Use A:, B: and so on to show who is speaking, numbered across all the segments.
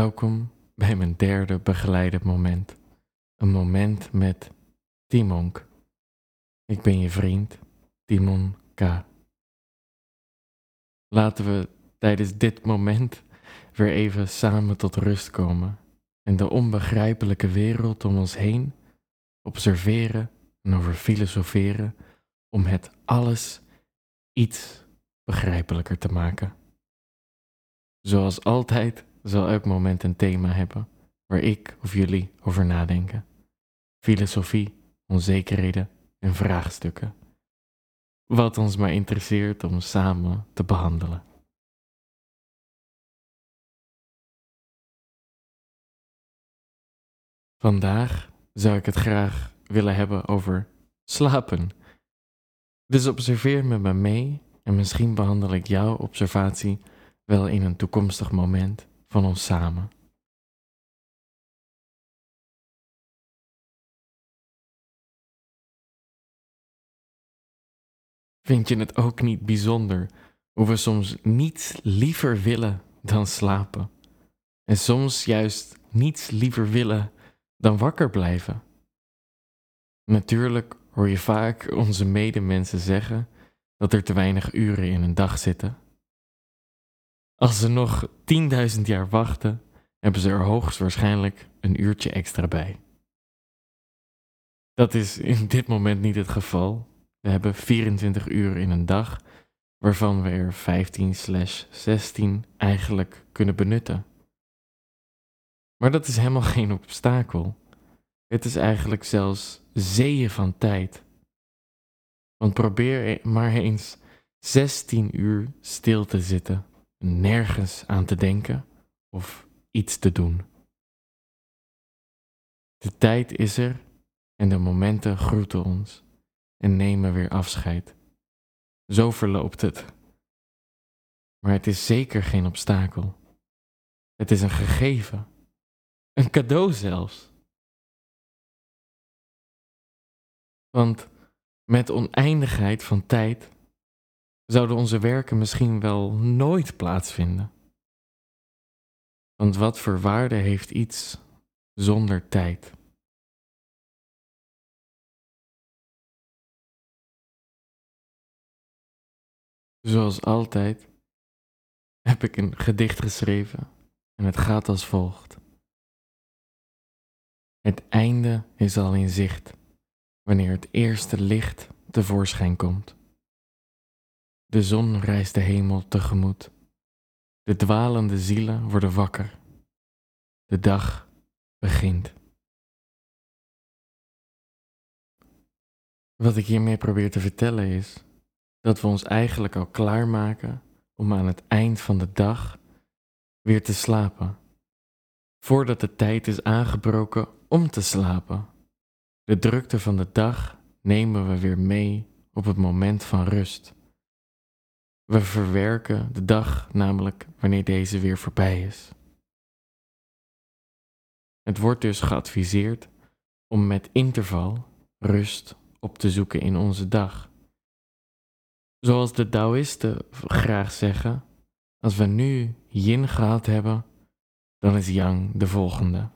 A: Welkom bij mijn derde begeleide moment. Een moment met Timonk. Ik ben je vriend, Timon K. Laten we tijdens dit moment weer even samen tot rust komen en de onbegrijpelijke wereld om ons heen observeren en over filosoferen om het alles iets begrijpelijker te maken. Zoals altijd zal elk moment een thema hebben waar ik of jullie over nadenken. Filosofie, onzekerheden en vraagstukken. Wat ons maar interesseert om samen te behandelen. Vandaag zou ik het graag willen hebben over slapen. Dus observeer met me mee en misschien behandel ik jouw observatie wel in een toekomstig moment van ons samen. Vind je het ook niet bijzonder hoe we soms niets liever willen dan slapen? En soms juist niets liever willen dan wakker blijven? Natuurlijk hoor je vaak onze medemensen zeggen dat er te weinig uren in een dag zitten. Als ze nog 10.000 jaar wachten, hebben ze er hoogstwaarschijnlijk een uurtje extra bij. Dat is in dit moment niet het geval. We hebben 24 uur in een dag, waarvan we er 15/16 eigenlijk kunnen benutten. Maar dat is helemaal geen obstakel. Het is eigenlijk zelfs zeeën van tijd. Want probeer e- maar eens 16 uur stil te zitten, nergens aan te denken of iets te doen. De tijd is er en de momenten groeten ons en nemen weer afscheid. Zo verloopt het. Maar het is zeker geen obstakel. Het is een gegeven, een cadeau zelfs. Want met oneindigheid van tijd zouden onze werken misschien wel nooit plaatsvinden. Want wat voor waarde heeft iets zonder tijd? Zoals altijd heb ik een gedicht geschreven en het gaat als volgt. Het einde is al in zicht wanneer het eerste licht tevoorschijn komt. De zon reist de hemel tegemoet. De dwalende zielen worden wakker. De dag begint. Wat ik hiermee probeer te vertellen is dat we ons eigenlijk al klaarmaken om aan het eind van de dag weer te slapen, voordat de tijd is aangebroken om te slapen. De drukte van de dag nemen we weer mee op het moment van rust. We verwerken de dag namelijk wanneer deze weer voorbij is. Het wordt dus geadviseerd om met interval rust op te zoeken in onze dag. Zoals de Taoïsten graag zeggen, als we nu yin gehad hebben, dan is yang de volgende.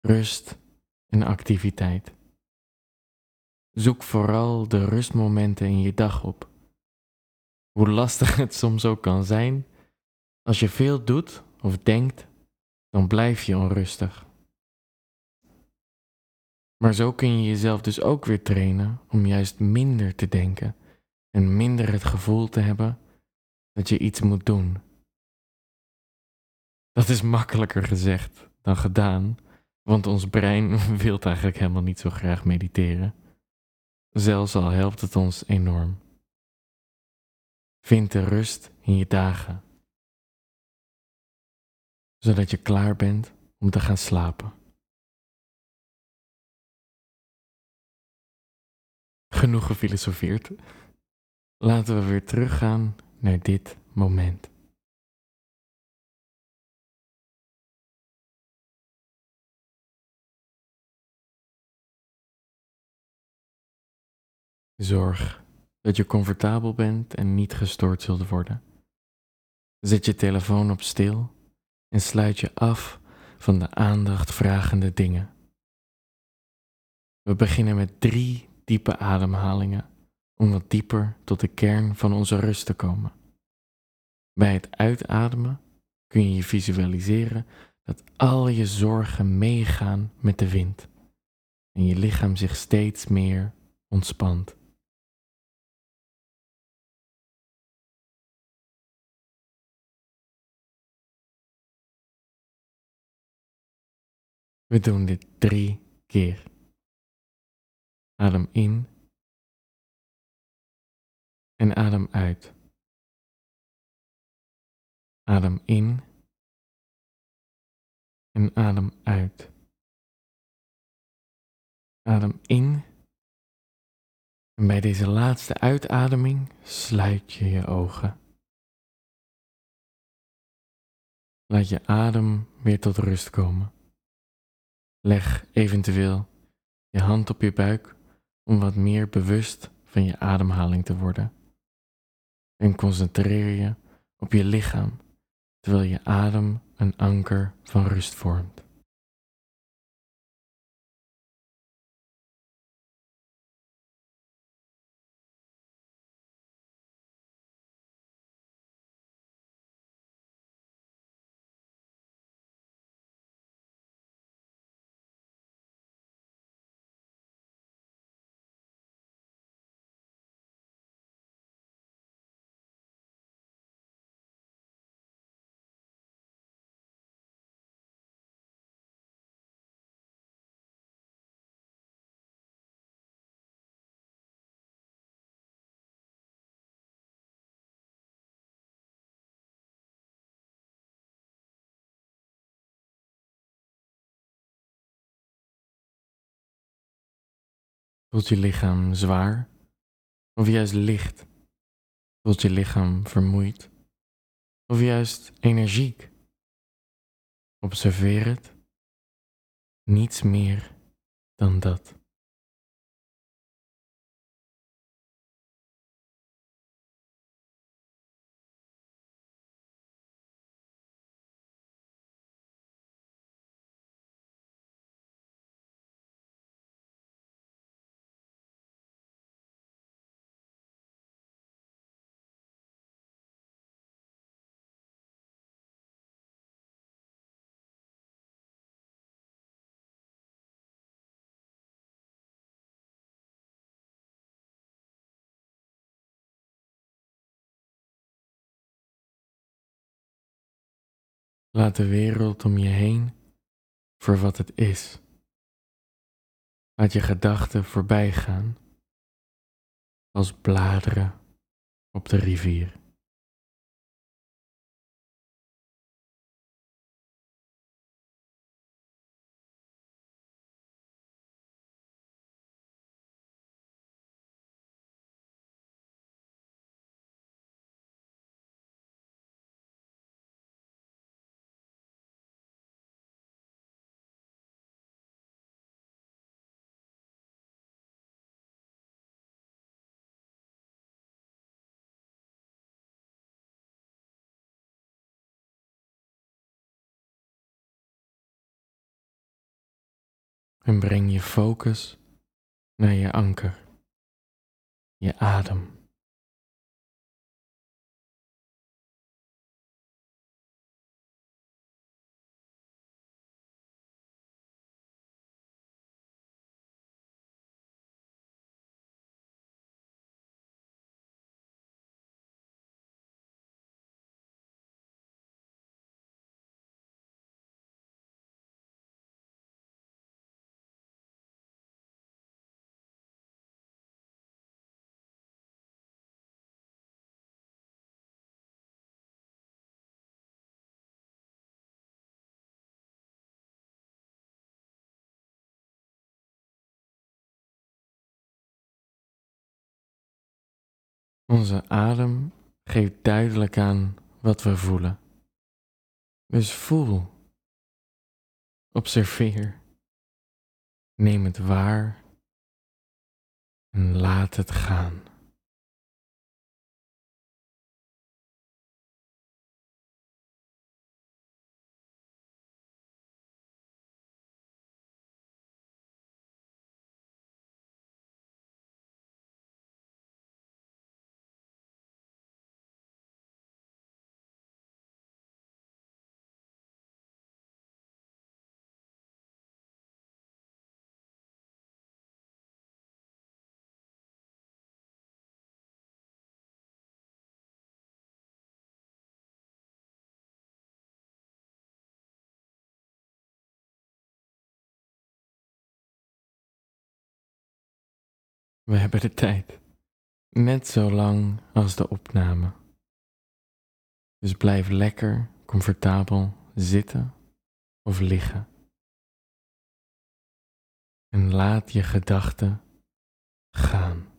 A: Rust en activiteit. Zoek vooral de rustmomenten in je dag op. Hoe lastig het soms ook kan zijn, als je veel doet of denkt, dan blijf je onrustig. Maar zo kun je jezelf dus ook weer trainen om juist minder te denken en minder het gevoel te hebben dat je iets moet doen. Dat is makkelijker gezegd dan gedaan, want ons brein wil eigenlijk helemaal niet zo graag mediteren. Zelfs al helpt het ons enorm. Vind de rust in je dagen, zodat je klaar bent om te gaan slapen. Genoeg gefilosofeerd. Laten we weer teruggaan naar dit moment. Zorg dat je comfortabel bent en niet gestoord zult worden. Zet je telefoon op stil en sluit je af van de aandacht vragende dingen. We beginnen met drie diepe ademhalingen om wat dieper tot de kern van onze rust te komen. Bij het uitademen kun je je visualiseren dat al je zorgen meegaan met de wind en je lichaam zich steeds meer ontspant. We doen dit drie keer. Adem in en adem uit. Adem in en adem uit. Adem in. En bij deze laatste uitademing sluit je je ogen. Laat je adem weer tot rust komen. Leg eventueel je hand op je buik om wat meer bewust van je ademhaling te worden. En concentreer je op je lichaam terwijl je adem een anker van rust vormt. Voelt je lichaam zwaar of juist licht? Voelt je lichaam vermoeid of juist energiek? Observeer het. Niets meer dan dat. Laat de wereld om je heen voor wat het is. Laat je gedachten voorbij gaan als bladeren op de rivier. En breng je focus naar je anker, je adem. Onze adem geeft duidelijk aan wat we voelen. Dus voel, observeer, neem het waar en laat het gaan. We hebben de tijd. Net zo lang als de opname. Dus blijf lekker, comfortabel zitten of liggen. En laat je gedachten gaan.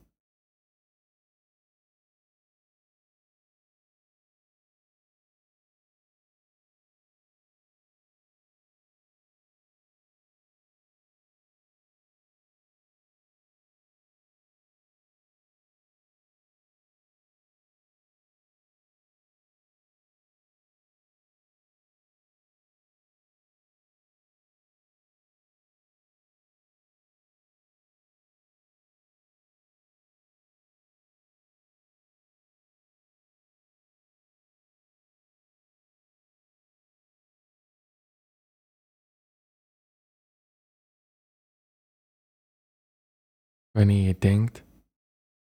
A: Wanneer je denkt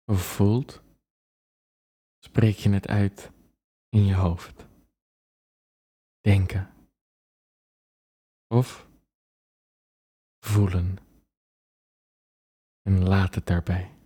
A: of voelt, spreek je het uit in je hoofd. Denken. Of voelen. En laat het daarbij.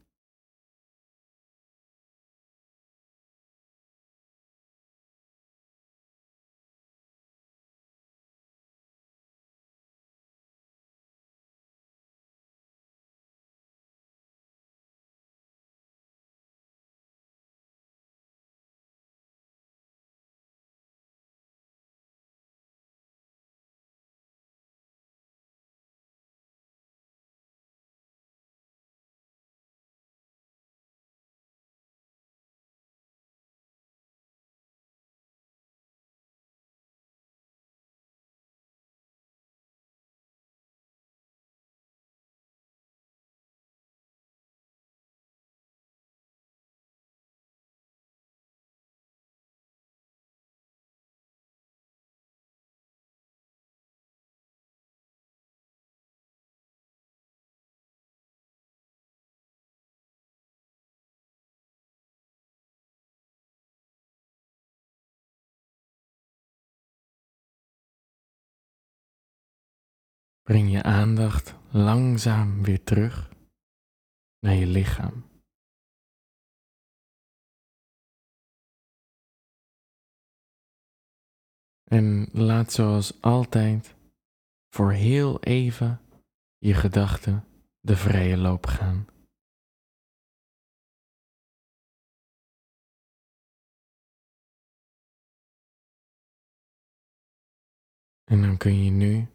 A: Breng je aandacht langzaam weer terug naar je lichaam. En laat zoals altijd voor heel even je gedachten de vrije loop gaan. En dan kun je nu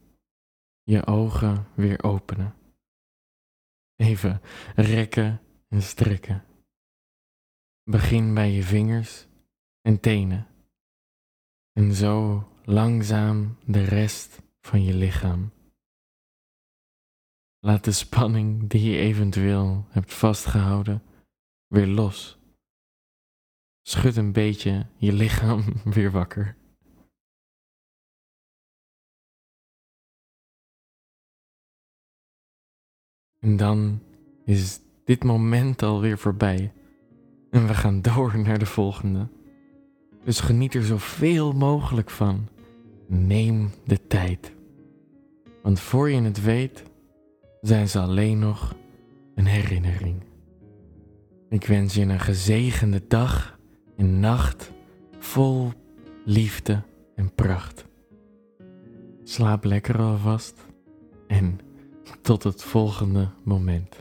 A: je ogen weer openen. Even rekken en strekken. Begin bij je vingers en tenen. En zo langzaam de rest van je lichaam. Laat de spanning die je eventueel hebt vastgehouden weer los. Schud een beetje je lichaam weer wakker. En dan is dit moment alweer voorbij. En we gaan door naar de volgende. Dus geniet er zoveel mogelijk van. Neem de tijd. Want voor je het weet, zijn ze alleen nog een herinnering. Ik wens je een gezegende dag en nacht vol liefde en pracht. Slaap lekker alvast en tot het volgende moment.